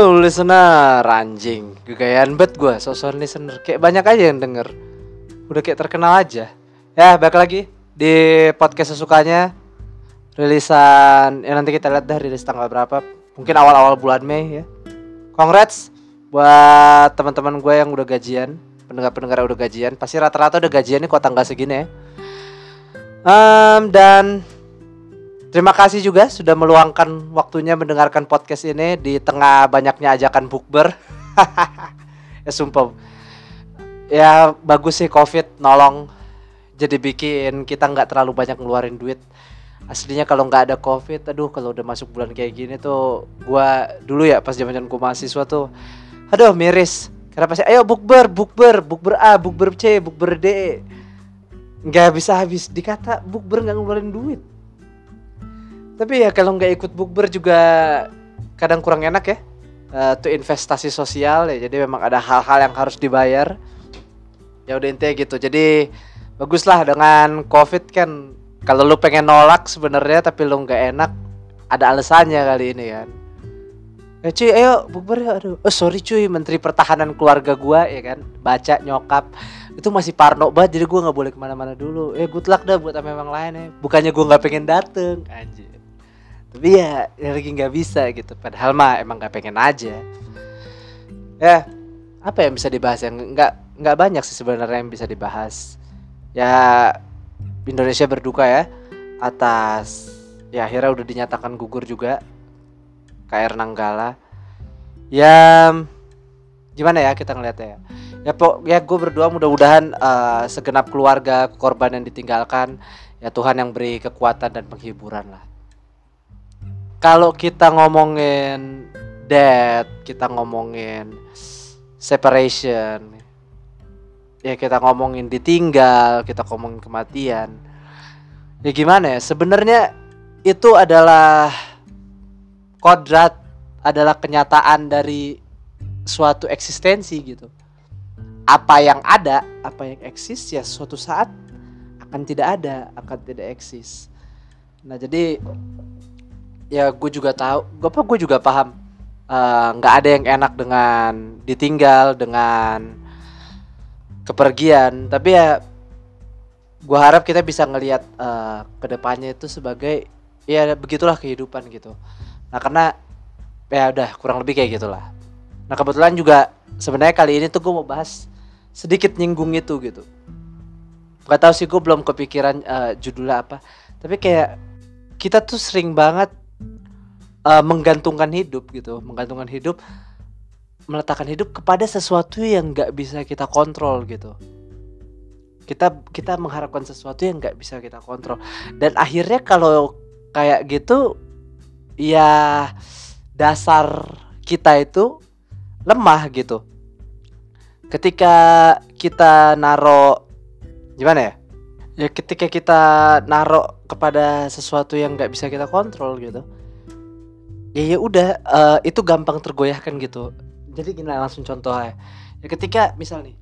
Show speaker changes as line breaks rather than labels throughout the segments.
Listener anjing. Gayaan bet gue, sosok listener. Kayak banyak aja yang denger. Udah kayak terkenal aja. Ya, balik lagi di podcast sesukanya. Rilisan ya nanti kita lihat dah rilis tanggal berapa. Mungkin awal-awal bulan Mei ya. Congrats buat teman-teman gue yang udah gajian, pendengar-pendengar udah gajian. Pasti rata-rata udah gajian nih kok tanggal segini ya. Um, dan Terima kasih juga sudah meluangkan waktunya mendengarkan podcast ini di tengah banyaknya ajakan bukber. ya sumpah. Ya bagus sih Covid nolong. Jadi bikin kita nggak terlalu banyak ngeluarin duit. Aslinya kalau nggak ada Covid, aduh kalau udah masuk bulan kayak gini tuh gua dulu ya pas zaman-zaman gua mahasiswa tuh aduh miris. Karena pasti ayo bukber, bukber, bukber A, bukber C, bukber D. Nggak bisa habis dikata bukber nggak ngeluarin duit tapi ya kalau nggak ikut bukber juga kadang kurang enak ya. Uh, itu investasi sosial ya. Jadi memang ada hal-hal yang harus dibayar. Ya udah intinya gitu. Jadi baguslah dengan covid kan kalau lu pengen nolak sebenarnya tapi lu nggak enak ada alasannya kali ini kan. Eh cuy ayo bukber ya aduh. Oh sorry cuy menteri pertahanan keluarga gua ya kan. Baca nyokap itu masih parno banget jadi gua nggak boleh ke mana-mana dulu. Eh good luck dah buat sama yang lain ya. Bukannya gua nggak pengen dateng anjir tapi ya, lagi nggak bisa gitu. Padahal mah emang nggak pengen aja. Ya apa yang bisa dibahas? Yang nggak nggak banyak sih sebenarnya yang bisa dibahas. Ya Indonesia berduka ya atas ya akhirnya udah dinyatakan gugur juga KR Nanggala ya gimana ya kita ngeliatnya ya? Ya pok ya gue berdua mudah-mudahan uh, segenap keluarga korban yang ditinggalkan ya Tuhan yang beri kekuatan dan penghiburan lah kalau kita ngomongin death, kita ngomongin separation, ya kita ngomongin ditinggal, kita ngomongin kematian. Ya gimana ya? Sebenarnya itu adalah kodrat, adalah kenyataan dari suatu eksistensi gitu. Apa yang ada, apa yang eksis ya suatu saat akan tidak ada, akan tidak eksis. Nah jadi ya gue juga tahu gue apa gue juga paham. Eh, nggak uh, ada yang enak dengan ditinggal dengan kepergian. Tapi ya gue harap kita bisa ngelihat uh, ke depannya itu sebagai ya begitulah kehidupan gitu. Nah karena ya udah kurang lebih kayak gitulah. Nah kebetulan juga sebenarnya kali ini tuh gue mau bahas sedikit nyinggung itu gitu. Gak tahu sih gue belum kepikiran uh, judulnya apa. Tapi kayak kita tuh sering banget uh, menggantungkan hidup gitu menggantungkan hidup meletakkan hidup kepada sesuatu yang nggak bisa kita kontrol gitu. Kita kita mengharapkan sesuatu yang nggak bisa kita kontrol. Dan akhirnya kalau kayak gitu ya dasar kita itu lemah gitu. Ketika kita naro gimana ya? Ya ketika kita naro kepada sesuatu yang nggak bisa kita kontrol gitu ya ya udah uh, itu gampang tergoyahkan gitu. Jadi gini langsung contoh ya. ya ketika misal nih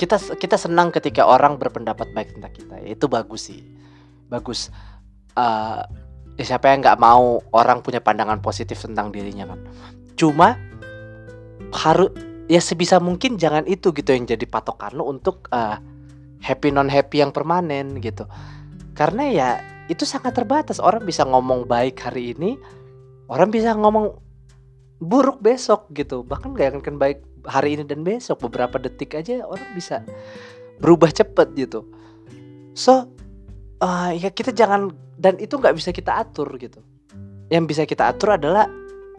kita kita senang ketika orang berpendapat baik tentang kita. Ya, itu bagus sih. Bagus. Uh, ya siapa yang nggak mau orang punya pandangan positif tentang dirinya kan? Cuma harus ya sebisa mungkin jangan itu gitu yang jadi patokan lo untuk uh, happy non happy yang permanen gitu. Karena ya itu sangat terbatas. Orang bisa ngomong baik hari ini orang bisa ngomong buruk besok gitu. Bahkan gak akan baik hari ini dan besok. Beberapa detik aja orang bisa berubah cepet gitu. So uh, ya kita jangan dan itu nggak bisa kita atur gitu. Yang bisa kita atur adalah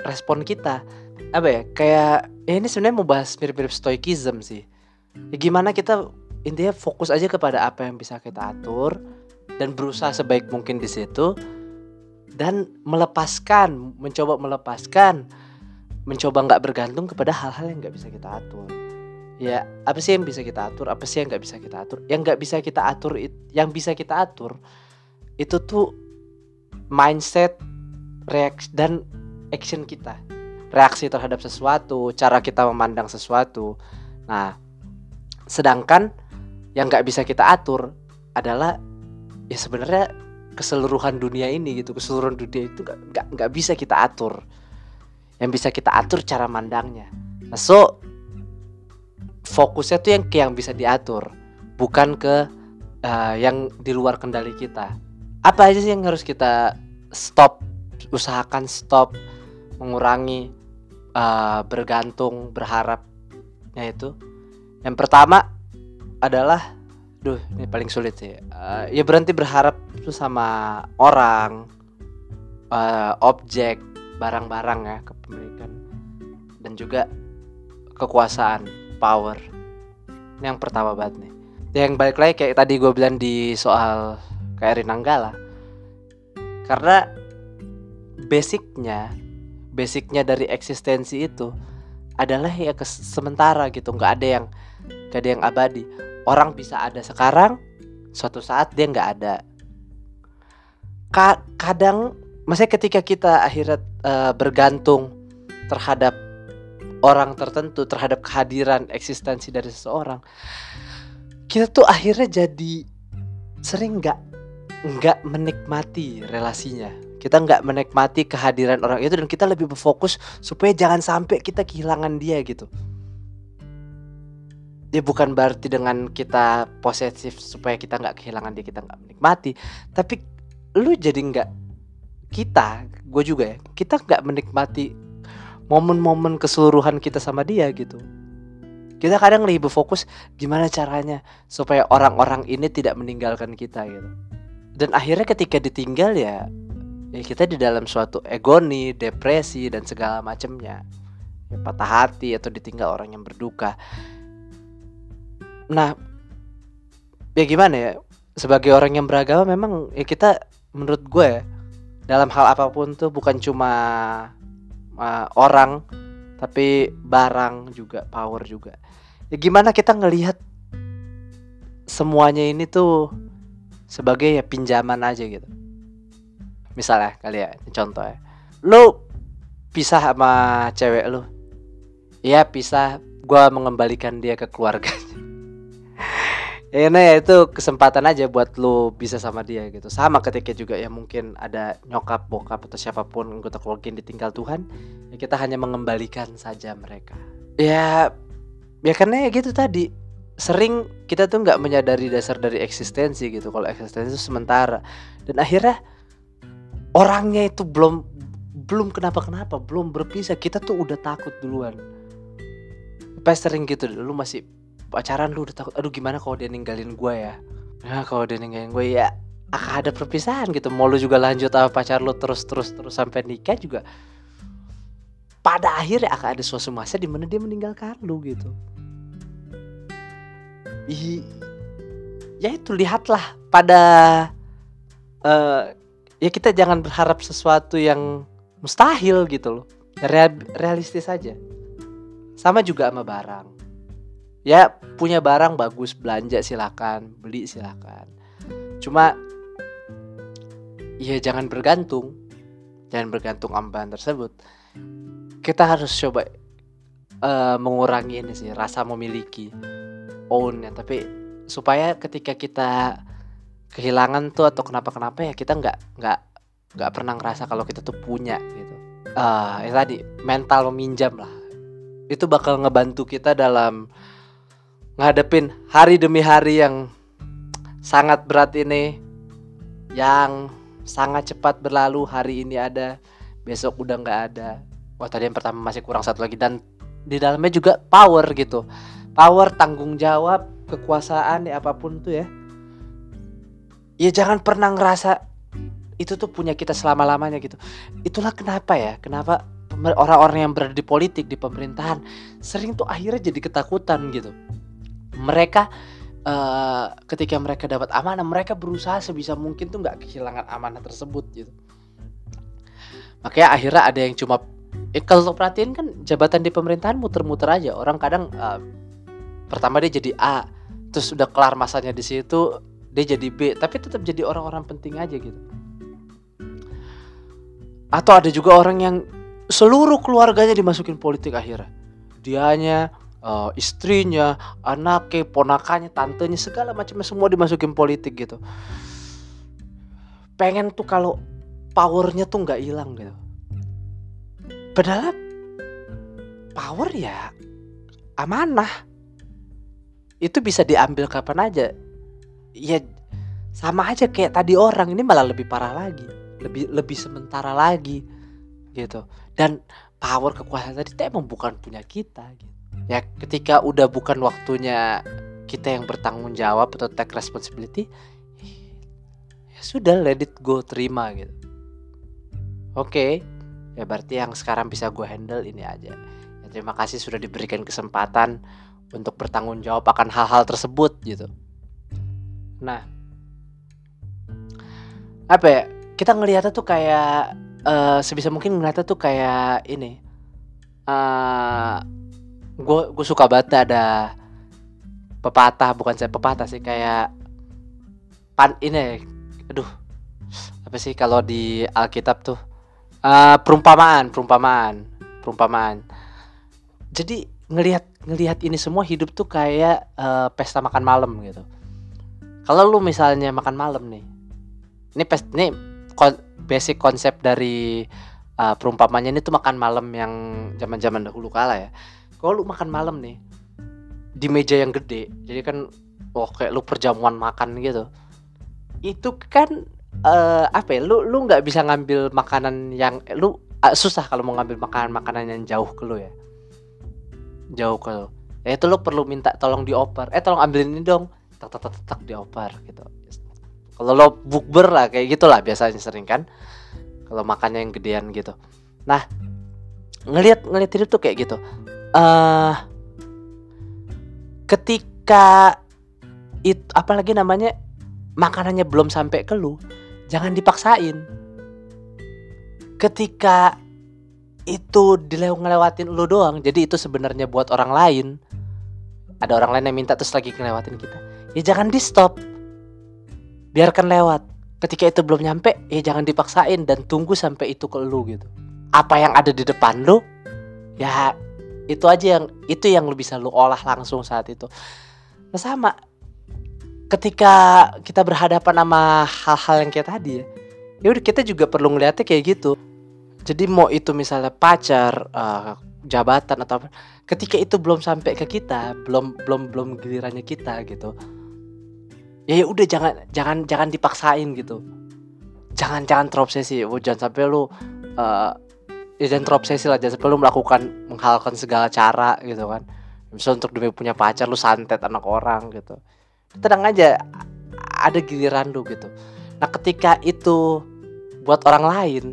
respon kita. Apa ya? Kayak ya ini sebenarnya mau bahas mirip-mirip stoikism sih. Ya gimana kita intinya fokus aja kepada apa yang bisa kita atur dan berusaha sebaik mungkin di situ dan melepaskan, mencoba melepaskan, mencoba nggak bergantung kepada hal-hal yang nggak bisa kita atur. Ya, apa sih yang bisa kita atur? Apa sih yang nggak bisa kita atur? Yang nggak bisa kita atur, yang bisa kita atur itu tuh mindset, reaksi dan action kita. Reaksi terhadap sesuatu, cara kita memandang sesuatu. Nah, sedangkan yang nggak bisa kita atur adalah ya sebenarnya keseluruhan dunia ini gitu keseluruhan dunia itu nggak nggak bisa kita atur. Yang bisa kita atur cara mandangnya. Nah, so fokusnya tuh yang yang bisa diatur bukan ke uh, yang di luar kendali kita. Apa aja sih yang harus kita stop usahakan stop mengurangi uh, bergantung berharap yaitu yang pertama adalah duh ini paling sulit sih. Uh, ya berhenti berharap tuh sama orang uh, objek barang-barang ya kepemilikan dan juga kekuasaan power. Ini yang pertama banget nih. Yang balik lagi kayak tadi gue bilang di soal KRI Nanggala karena basicnya basicnya dari eksistensi itu adalah ya sementara gitu. Nggak ada yang nggak ada yang abadi. Orang bisa ada sekarang suatu saat dia nggak ada. Ka kadang maksudnya ketika kita akhirnya uh, bergantung terhadap orang tertentu terhadap kehadiran eksistensi dari seseorang kita tuh akhirnya jadi sering nggak nggak menikmati relasinya. Kita nggak menikmati kehadiran orang itu dan kita lebih berfokus supaya jangan sampai kita kehilangan dia gitu dia bukan berarti dengan kita posesif supaya kita nggak kehilangan dia kita nggak menikmati. Tapi lu jadi nggak kita gue juga ya kita nggak menikmati momen-momen keseluruhan kita sama dia gitu. Kita kadang lebih berfokus gimana caranya supaya orang-orang ini tidak meninggalkan kita gitu. Dan akhirnya ketika ditinggal ya ya kita di dalam suatu egoni depresi dan segala macamnya. Ya, patah hati atau ditinggal orang yang berduka nah ya gimana ya? Sebagai orang yang beragama memang ya kita menurut gue ya, dalam hal apa pun tuh bukan cuma uh, orang tapi barang juga power juga. Ya gimana kita ngelihat semuanya ini tuh sebagai ya pinjaman aja gitu. Misalnya kali ya contoh ya. Lu pisah sama cewek lu. Ya pisah. Gue mengembalikan dia ke keluarganya ya nah ya itu kesempatan aja buat lu bisa sama dia gitu. Sama ketika juga ya mungkin ada nyokap bokap atau siapa pun anggota keluarga yang ditinggal Tuhan ya kita hanya mengembalikan saja mereka. Ya ya karena ya gitu tadi sering kita tuh nggak menyadari dasar dari eksistensi gitu. Kalau eksistensi itu sementara. Dan akhirnya orangnya itu belum belum kenapa kenapa belum berpisah. Kita tuh udah takut duluan. Pas sering gitu lu masih pacaran lu udah takut aduh gimana kalau dia ninggalin gue ya? Nah kalau dia ninggalin gue ya akan ada perpisahan gitu. Mau lu juga lanjut sama pacar lu terus terus terus sampai nikah juga pada akhirnya akan ada suatu masa di mana dia meninggalkan lu gitu. I, ya itu lihatlah pada uh, ya kita jangan berharap sesuatu yang mustahil gitu loh realistis aja. Sama juga sama barang ya punya barang bagus belanja silakan beli silakan. Cuma ya jangan bergantung. Jangan bergantung amban tersebut. Kita harus coba uh, mengurangi ini sih rasa memiliki own ya tapi supaya ketika kita kehilangan tuh atau kenapa kenapa ya kita nggak nggak nggak pernah ngerasa kalau kita tuh punya gitu. Uh, ya tadi mental meminjam lah. Itu bakal ngebantu kita dalam ngadepin hari demi hari yang sangat berat ini yang sangat cepat berlalu hari ini ada besok udah nggak ada. Wah tadi yang pertama masih kurang satu lagi. Dan di dalamnya juga power gitu. Power tanggung jawab kekuasaan ya apa pun tuh ya. Ya jangan pernah ngerasa itu tuh punya kita selama lamanya gitu. Itulah kenapa ya kenapa orang-orang yang berada di politik di pemerintahan sering tuh akhirnya jadi ketakutan gitu mereka uh, ketika mereka dapat amanah mereka berusaha sebisa mungkin tuh nggak kehilangan amanah tersebut gitu. Makanya akhirnya ada yang cuma eh, kalau perhatiin kan jabatan di pemerintahan muter-muter aja. Orang kadang uh, pertama dia jadi A terus udah kelar masanya di situ dia jadi B tapi tetap jadi orang-orang penting aja gitu. Atau ada juga orang yang seluruh keluarganya dimasukin politik akhirnya. Dianya uh, istrinya, anaknya, ponakannya, tantenya segala macamnya semua dimasukin politik gitu. Pengen tuh kalau powernya tuh nggak hilang gitu. Padahal power ya amanah. Itu bisa diambil kapan aja. Ya sama aja kayak tadi orang ini malah lebih parah lagi. Lebih lebih sementara lagi gitu. Dan power kekuasaan tadi emang bukan punya kita gitu ya ketika udah bukan waktunya kita yang bertanggung jawab atau take responsibility ya sudah let it go terima gitu oke ya berarti yang sekarang bisa gue handle ini aja ya, terima kasih sudah diberikan kesempatan untuk bertanggung jawab akan hal-hal tersebut gitu. Nah, apa ya? Kita ngelihatnya tuh kayak uh, sebisa mungkin ngelihatnya tuh kayak ini. Uh, gue suka banget ada pepatah bukan saya pepatah sih kayak pan ini aduh apa sih kalau di Alkitab tuh uh, perumpamaan perumpamaan perumpamaan jadi ngelihat ngelihat ini semua hidup tuh kayak uh, pesta makan malam gitu. Kalau lu misalnya makan malam nih, ini pes ini kon, basic konsep dari uh, perumpamannya ini tuh makan malam yang zaman-zaman dahulu kala ya. Kalau lu makan malam nih di meja yang gede, jadi kan oh kayak lu perjamuan makan gitu. Itu kan uh, apa ya? Lu lu nggak bisa ngambil makanan yang lu uh, susah kalau mau ngambil makanan makanan yang jauh ke lu ya. Jauh ke lo ya itu lo perlu minta tolong dioper. Eh tolong ambilin ini dong. Tak tak tak tak dioper gitu. Kalau lo bukber lah kayak gitulah biasanya sering kan. Kalau makannya yang gedean gitu. Nah ngelihat ngelihat hidup tuh kayak gitu uh, ketika itu apalagi namanya makanannya belum sampai ke lu jangan dipaksain. Ketika itu ngelewatin lu doang jadi itu sebenarnya buat orang lain. Ada orang lain yang minta terus lagi ngelewatin kita. Ya jangan di stop biarkan lewat. Ketika itu belum nyampe ya jangan dipaksain dan tunggu sampai itu ke lu gitu. Apa yang ada di depan lu ya itu aja yang itu yang lu bisa lu olah langsung saat itu nah sama ketika kita berhadapan sama hal-hal yang kayak tadi ya ya udah kita juga perlu ngeliatnya kayak gitu jadi mau itu misalnya pacar, uh, jabatan atau apa, ketika itu belum sampai ke kita, belum belum belum gilirannya kita gitu. Ya, ya udah jangan jangan jangan dipaksain gitu. Jangan jangan terobsesi. Oh, jangan sampai lu uh, jangan terobsesi lah, jangan lu melakukan menghalalkan segala cara gitu kan. Misalnya untuk demi punya pacar lu santet anak orang gitu. Tenang aja, ada giliran lu gitu. Nah, ketika itu buat orang lain,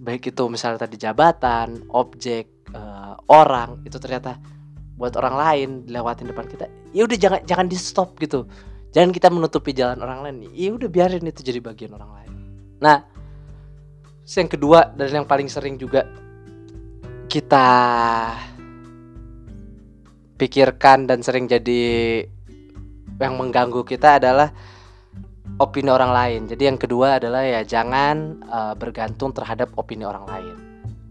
baik itu misalnya tadi jabatan, objek, uh, orang itu ternyata buat orang lain dilewatin depan kita, ya udah jangan jangan di stop gitu. Jangan kita menutupi jalan orang lain. Ya udah biarin itu jadi bagian orang lain. Nah, yang kedua dan yang paling sering juga kita pikirkan dan sering jadi yang mengganggu kita adalah opini orang lain. Jadi yang kedua adalah ya jangan uh, bergantung terhadap opini orang lain.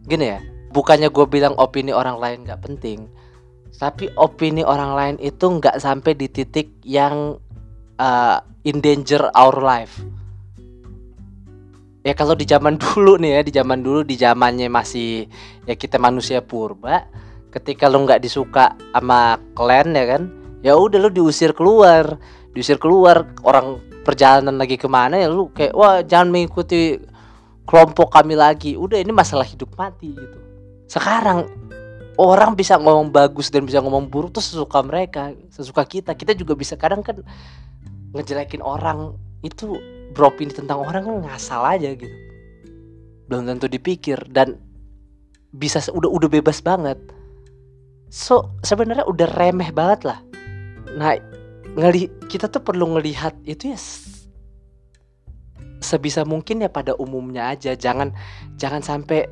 Gini ya, bukannya gue bilang opini orang lain nggak penting, tapi opini orang lain itu nggak sampai di titik yang uh, in danger our life. Ya kalau di zaman dulu nih ya, di zaman dulu di zamannya masih ya kita manusia purba, ketika lo nggak disuka sama klan ya kan, ya udah lo diusir keluar, diusir keluar orang perjalanan lagi ke mana ya lu kayak wah jangan mengikuti kelompok kami lagi. Udah ini masalah hidup mati gitu. Sekarang orang bisa ngomong bagus dan bisa ngomong buruk tuh sesuka mereka sesuka kita. Kita juga bisa kadang kan ngejelekin orang itu beropini tentang orang kan ngasal aja gitu. Belum tentu dipikir dan bisa udah udah bebas banget. So sebenarnya udah remeh banget lah. Nah ngeli kita tuh perlu ngelihat itu ya sebisa mungkin ya pada umumnya aja. Jangan jangan sampai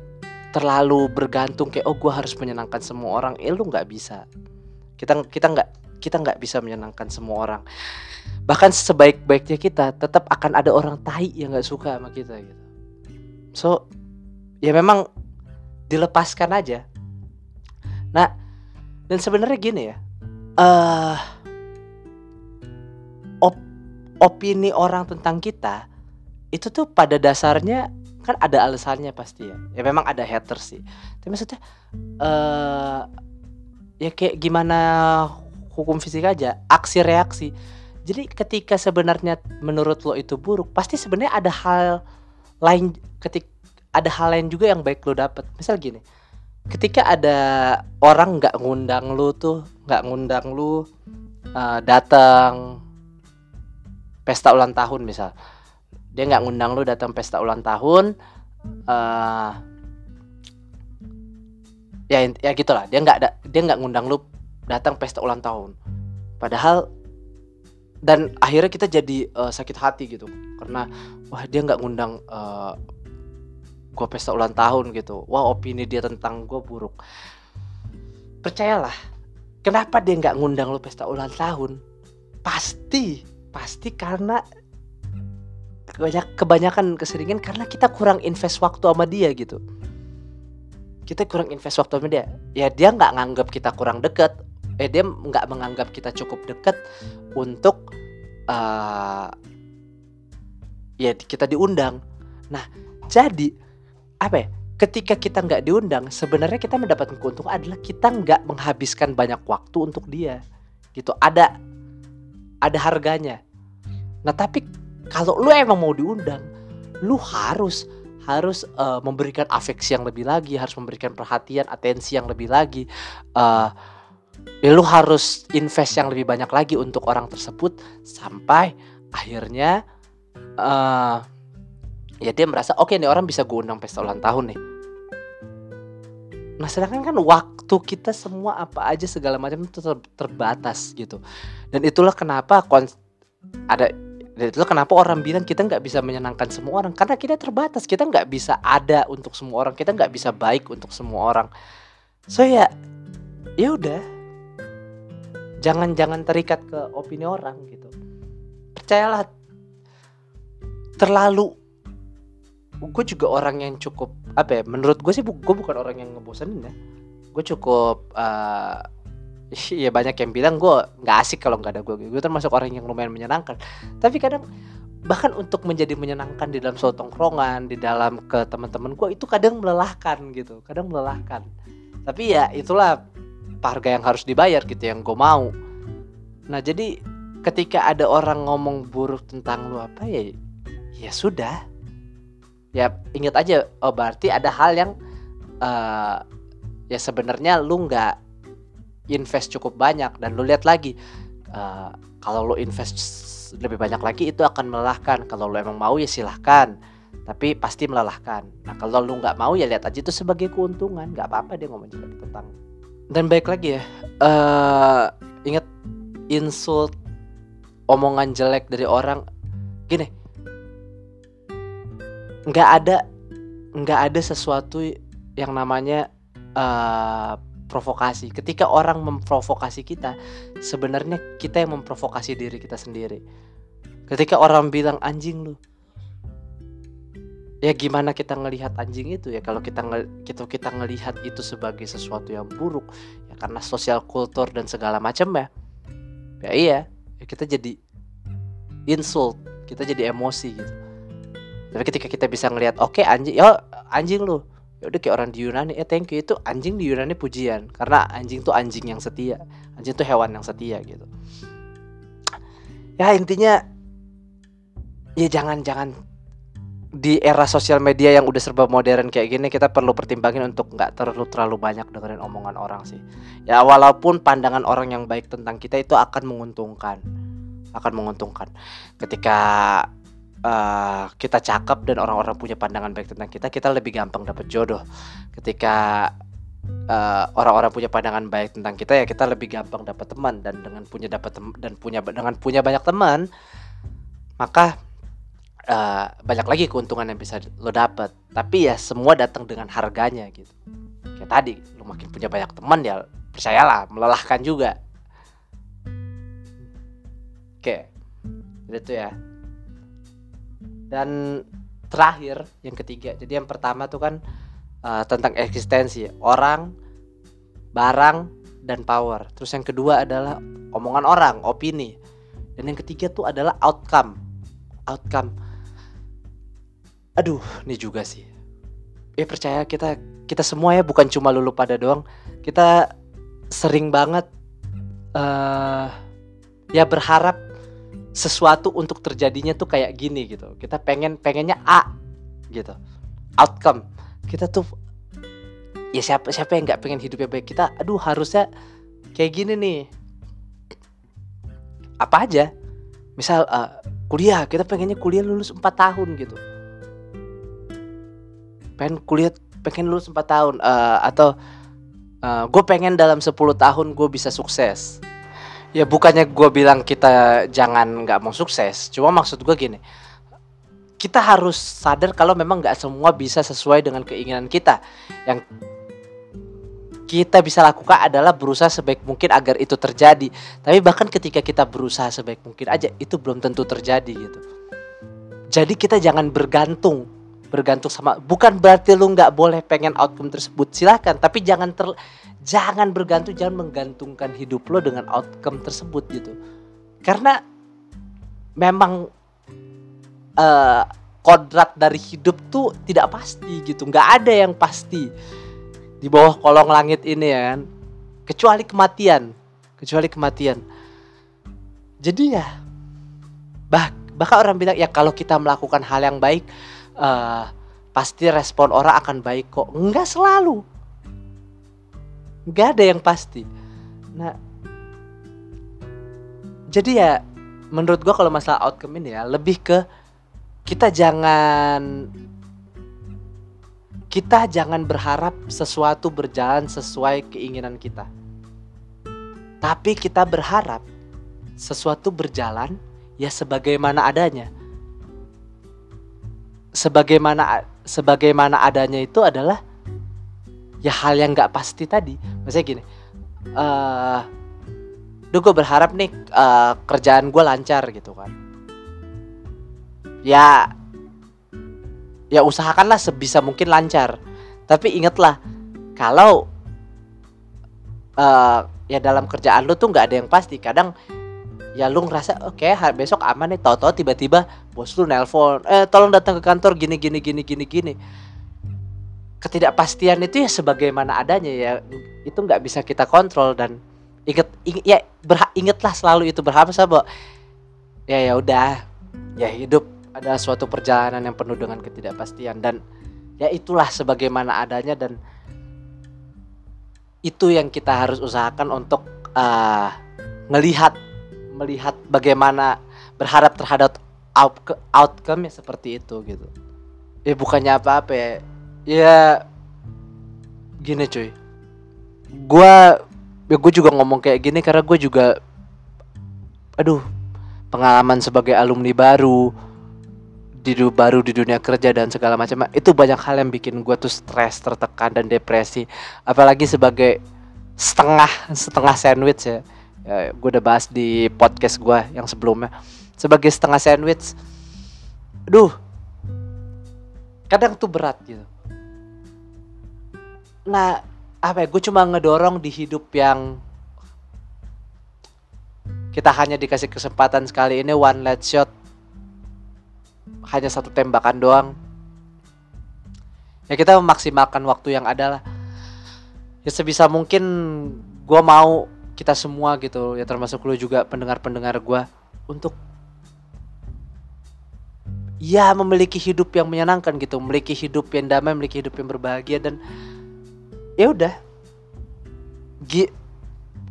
terlalu bergantung kayak oh gue harus menyenangkan semua orang. Eh lu nggak bisa. Kita kita nggak kita nggak bisa menyenangkan semua orang. Bahkan sebaik-baiknya kita tetap akan ada orang tai yang nggak suka sama kita gitu. So ya memang dilepaskan aja. Nah dan sebenarnya gini ya uh, op opini orang tentang kita itu tuh pada dasarnya kan ada alasannya pasti ya. Ya memang ada haters sih. Tapi maksudnya eh ya kayak gimana hukum fisika aja aksi reaksi. Jadi ketika sebenarnya menurut lo itu buruk pasti sebenarnya ada hal lain ketik ada hal lain juga yang baik lo dapet. Misal gini ketika ada orang nggak ngundang lu tuh nggak ngundang lu uh, datang pesta ulang tahun misal dia nggak ngundang lu datang pesta ulang tahun uh, ya ya gitulah dia nggak dia nggak ngundang lu datang pesta ulang tahun. Padahal dan akhirnya kita jadi uh, sakit hati gitu. Karena wah dia nggak ngundang uh, gue pesta ulang tahun gitu. Wah opini dia tentang gue buruk. Percayalah kenapa dia nggak ngundang lu pesta ulang tahun? Pasti pasti karena banyak kebanyakan keseringan karena kita kurang invest waktu sama dia gitu. Kita kurang invest waktu sama dia. Ya dia nggak nganggap kita kurang deket eh dia nggak menganggap kita cukup deket untuk uh, ya kita diundang. Nah jadi apa ya ketika kita nggak diundang sebenarnya kita mendapatkan keuntungan adalah kita nggak menghabiskan banyak waktu untuk dia gitu. Ada ada harganya. Nah tapi kalau lu emang mau diundang lu harus harus uh, memberikan afeksi yang lebih lagi harus memberikan perhatian atensi yang lebih lagi uh, ya lu harus invest yang lebih banyak lagi untuk orang tersebut sampai akhirnya uh, ya dia merasa oke okay, nih orang bisa gue undang pesta ulang tahun nih. Nah sedangkan kan waktu kita semua apa aja segala macam itu ter terbatas gitu. Dan itulah kenapa ada dan itu kenapa orang bilang kita nggak bisa menyenangkan semua orang karena kita terbatas. Kita nggak bisa ada untuk semua orang kita nggak bisa baik untuk semua orang. So ya ya udah jangan jangan terikat ke opini orang gitu percayalah terlalu gue juga orang yang cukup apa ya menurut gue sih gue bukan orang yang ngebosenin ya gue cukup uh, Iya banyak yang bilang gue nggak asik kalau nggak ada gue. Gue termasuk orang yang lumayan menyenangkan. Tapi kadang bahkan untuk menjadi menyenangkan di dalam suatu tongkrongan, di dalam ke teman-teman gue itu kadang melelahkan gitu, kadang melelahkan. Tapi ya itulah harga yang harus dibayar gitu yang gue mau. Nah jadi ketika ada orang ngomong buruk tentang lu apa ya, ya sudah. Ya ingat aja, oh berarti ada hal yang uh, ya sebenarnya lu nggak invest cukup banyak dan lu lihat lagi uh, kalau lu invest lebih banyak lagi itu akan melelahkan kalau lu emang mau ya silahkan tapi pasti melelahkan nah kalau lu nggak mau ya lihat aja itu sebagai keuntungan nggak apa-apa dia ngomong jelek tentang dan baik lagi ya uh, ingat insult omongan jelek dari orang gini nggak ada nggak ada sesuatu yang namanya uh, provokasi. Ketika orang memprovokasi kita, sebenarnya kita yang memprovokasi diri kita sendiri. Ketika orang bilang anjing lu, ya gimana kita ngelihat anjing itu ya? Kalau kita kita kita ngelihat itu sebagai sesuatu yang buruk ya karena sosial kultur dan segala macam ya. Ya iya. Ya kita jadi insult kita jadi emosi gitu. Tapi ketika kita bisa ngelihat oke okay, anjing ya anjing lu. Ya udah kayak orang di Yunani ya thank you. Itu anjing di Yunani pujian karena anjing tuh anjing yang setia. Anjing tuh hewan yang setia gitu. Ya intinya ya jangan jangan di era sosial media yang udah serba modern kayak gini kita perlu pertimbangin untuk nggak terlalu terlalu banyak dengerin omongan orang sih. Ya walaupun pandangan orang yang baik tentang kita itu akan menguntungkan akan menguntungkan. Ketika uh, kita cakep dan orang-orang punya pandangan baik tentang kita, kita lebih gampang dapat jodoh. Ketika eh, orang-orang punya pandangan baik tentang kita ya kita lebih gampang dapat teman. Dan dengan punya dapat dan punya dengan punya banyak teman maka uh, banyak lagi keuntungan yang bisa lo dapat tapi ya semua datang dengan harganya gitu. Kayak tadi lo makin punya banyak teman ya percayalah melelahkan juga. Oke itu ya. Dan terakhir yang ketiga. Jadi yang pertama tuh kan uh, tentang eksistensi. Orang barang dan power. Terus yang kedua adalah omongan orang opini. Dan yang ketiga tuh adalah outcome. Outcome aduh ini juga sih. Ya percaya kita kita semua ya bukan cuma lulu pada doang. Kita sering banget uh, ya berharap sesuatu untuk terjadinya tuh kayak gini gitu. Kita pengen pengennya A gitu. Outcome. Kita tuh ya siapa siapa yang nggak pengen hidupnya baik? Kita aduh harusnya kayak gini nih. Apa aja? Misal uh, kuliah. Kita pengennya kuliah lulus 4 tahun gitu pengen kuliah pengen lulus 4 tahun uh, atau uh, eh, gue pengen dalam 10 tahun gue bisa sukses. Ya bukannya gue bilang kita jangan nggak mau sukses cuma maksud gue gini. Kita harus sadar kalau memang nggak semua bisa sesuai dengan keinginan kita. Yang kita bisa lakukan adalah berusaha sebaik mungkin agar itu terjadi. Tapi bahkan ketika kita berusaha sebaik mungkin aja itu belum tentu terjadi gitu. Jadi kita jangan bergantung bergantung sama bukan berarti lu nggak boleh pengen outcome tersebut silahkan tapi jangan ter jangan bergantung jangan menggantungkan hidup lo dengan outcome tersebut gitu. Karena memang uh, kodrat dari hidup tuh tidak pasti gitu. Nggak ada yang pasti di bawah kolong langit ini ya kan. Kecuali kematian kecuali kematian. Jadi ya bah bahkan orang bilang ya kalau kita melakukan hal yang baik uh, pasti respon orang akan baik kok. Enggak selalu. Enggak ada yang pasti. Nah, jadi ya menurut gua kalau masalah outcome ini ya lebih ke kita jangan kita jangan berharap sesuatu berjalan sesuai keinginan kita. Tapi kita berharap sesuatu berjalan ya sebagaimana adanya sebagaimana sebagaimana adanya itu adalah ya hal yang nggak pasti tadi. Maksudnya gini, uh, duh gue berharap nih uh, kerjaan gue lancar gitu kan. Ya, ya usahakanlah sebisa mungkin lancar. Tapi ingatlah kalau uh, ya dalam kerjaan lu tuh nggak ada yang pasti. Kadang ya lu ngerasa oke okay, besok aman nih. Tau-tau tiba-tiba bos lu nelpon eh tolong datang ke kantor gini gini gini gini gini. Ketidakpastian itu ya sebagaimana adanya ya itu nggak bisa kita kontrol dan inget, inget ya berha, ingetlah selalu itu berharap sahabat ya ya udah. Ya hidup ada suatu perjalanan yang penuh dengan ketidakpastian dan ya itulah sebagaimana adanya dan itu yang kita harus usahakan untuk uh, melihat melihat bagaimana berharap terhadap outcome ya seperti itu gitu. Ya bukannya apa-apa ya. Ya gini cuy. Gua ya gue juga ngomong kayak gini karena gue juga aduh pengalaman sebagai alumni baru di baru di dunia kerja dan segala macam. Itu banyak hal yang bikin gue tuh stres tertekan dan depresi. Apalagi sebagai setengah setengah sandwich ya ya, gue udah bahas di podcast gue yang sebelumnya. Sebagai setengah sandwich. Duh. Kadang tuh berat gitu. Nah apa ya gue cuma ngedorong di hidup yang kita hanya dikasih kesempatan sekali ini one let shot. Hanya satu tembakan doang. Ya kita memaksimalkan waktu yang ada lah. Ya sebisa mungkin gue mau kita semua gitu ya termasuk lu juga pendengar-pendengar gue untuk ya memiliki hidup yang menyenangkan gitu memiliki hidup yang damai memiliki hidup yang berbahagia dan ya udah.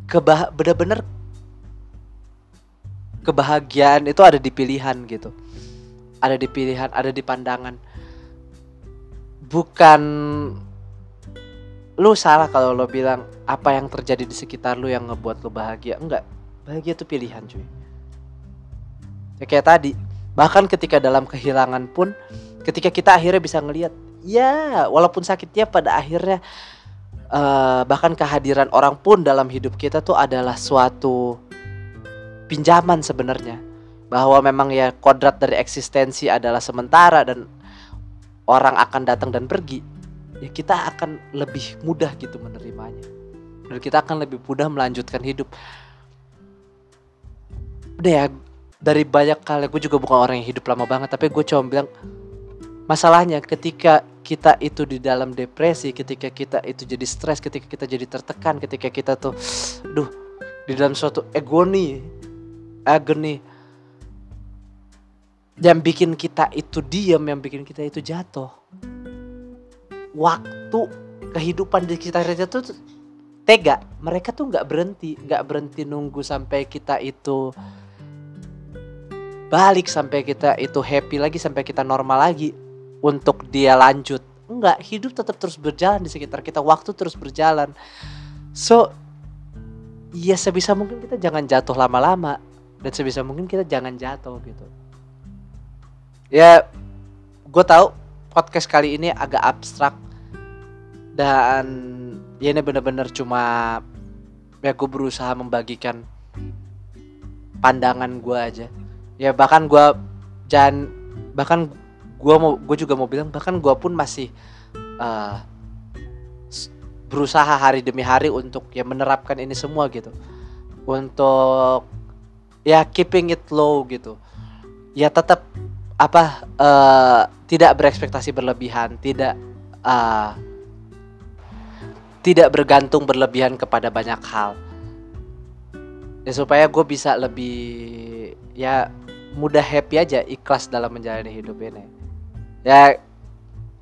Kebah bener-bener kebahagiaan itu ada di pilihan gitu. Ada di pilihan ada di pandangan. Bukan lu salah kalau lo bilang apa yang terjadi di sekitar lu yang ngebuat lu bahagia. Enggak. Bahagia itu pilihan cuy. Ya kayak tadi. Bahkan ketika dalam kehilangan pun ketika kita akhirnya bisa ngelihat ya walaupun sakitnya pada akhirnya uh, bahkan kehadiran orang pun dalam hidup kita tuh adalah suatu pinjaman sebenarnya. Bahwa memang ya kodrat dari eksistensi adalah sementara dan orang akan datang dan pergi ya kita akan lebih mudah gitu menerimanya dan kita akan lebih mudah melanjutkan hidup udah ya dari banyak kali gue juga bukan orang yang hidup lama banget tapi gue cuma bilang masalahnya ketika kita itu di dalam depresi, ketika kita itu jadi stres, ketika kita jadi tertekan, ketika kita tuh, duh, di dalam suatu agoni, agoni, yang bikin kita itu diam, yang bikin kita itu jatuh. Waktu kehidupan di sekitar kita tuh tega, mereka tuh nggak berhenti, nggak berhenti nunggu sampai kita itu balik sampai kita itu happy lagi sampai kita normal lagi untuk dia lanjut. Enggak, hidup tetap terus berjalan di sekitar kita, waktu terus berjalan. So, ya sebisa mungkin kita jangan jatuh lama-lama dan sebisa mungkin kita jangan jatuh gitu. Ya, gue tahu podcast kali ini agak abstrak. Dan ya ini bener-bener cuma ya gue berusaha membagikan pandangan gue aja. Ya bahkan gue jangan bahkan gue mau gue juga mau bilang bahkan gue pun masih uh, berusaha hari demi hari untuk ya menerapkan ini semua gitu. Untuk ya keeping it low gitu. Ya tetap apa uh, tidak berekspektasi berlebihan tidak uh, tidak bergantung berlebihan kepada banyak hal. Ya supaya gue bisa lebih ya mudah happy aja ikhlas dalam menjalani hidup ini. Ya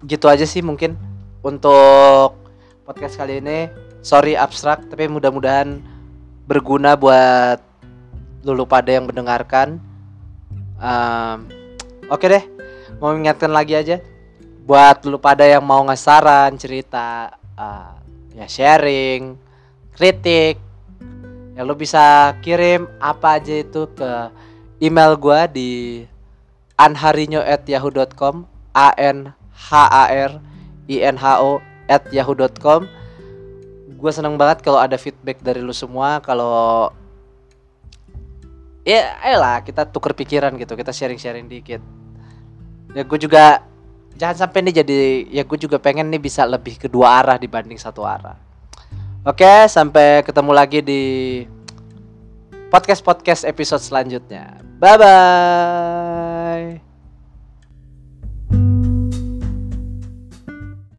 gitu aja sih mungkin untuk podcast kali ini. Sorry abstrak tapi mudah-mudahan berguna buat lulu pada yang mendengarkan. Um, oke okay deh mau ingatkan lagi aja buat lulu pada yang mau ngesaran cerita uh, ya sharing kritik ya lo bisa kirim apa aja itu ke email gua di anharinyo@yahoo.com a n h a r i n h o at yahoo.com gue seneng banget kalau ada feedback dari lu semua kalau ya ayolah kita tuker pikiran gitu kita sharing-sharing dikit ya gue juga jangan sampai nih jadi ya gue juga pengen nih bisa lebih kedua arah dibanding satu arah. Oke sampai ketemu lagi di podcast podcast episode selanjutnya. Bye bye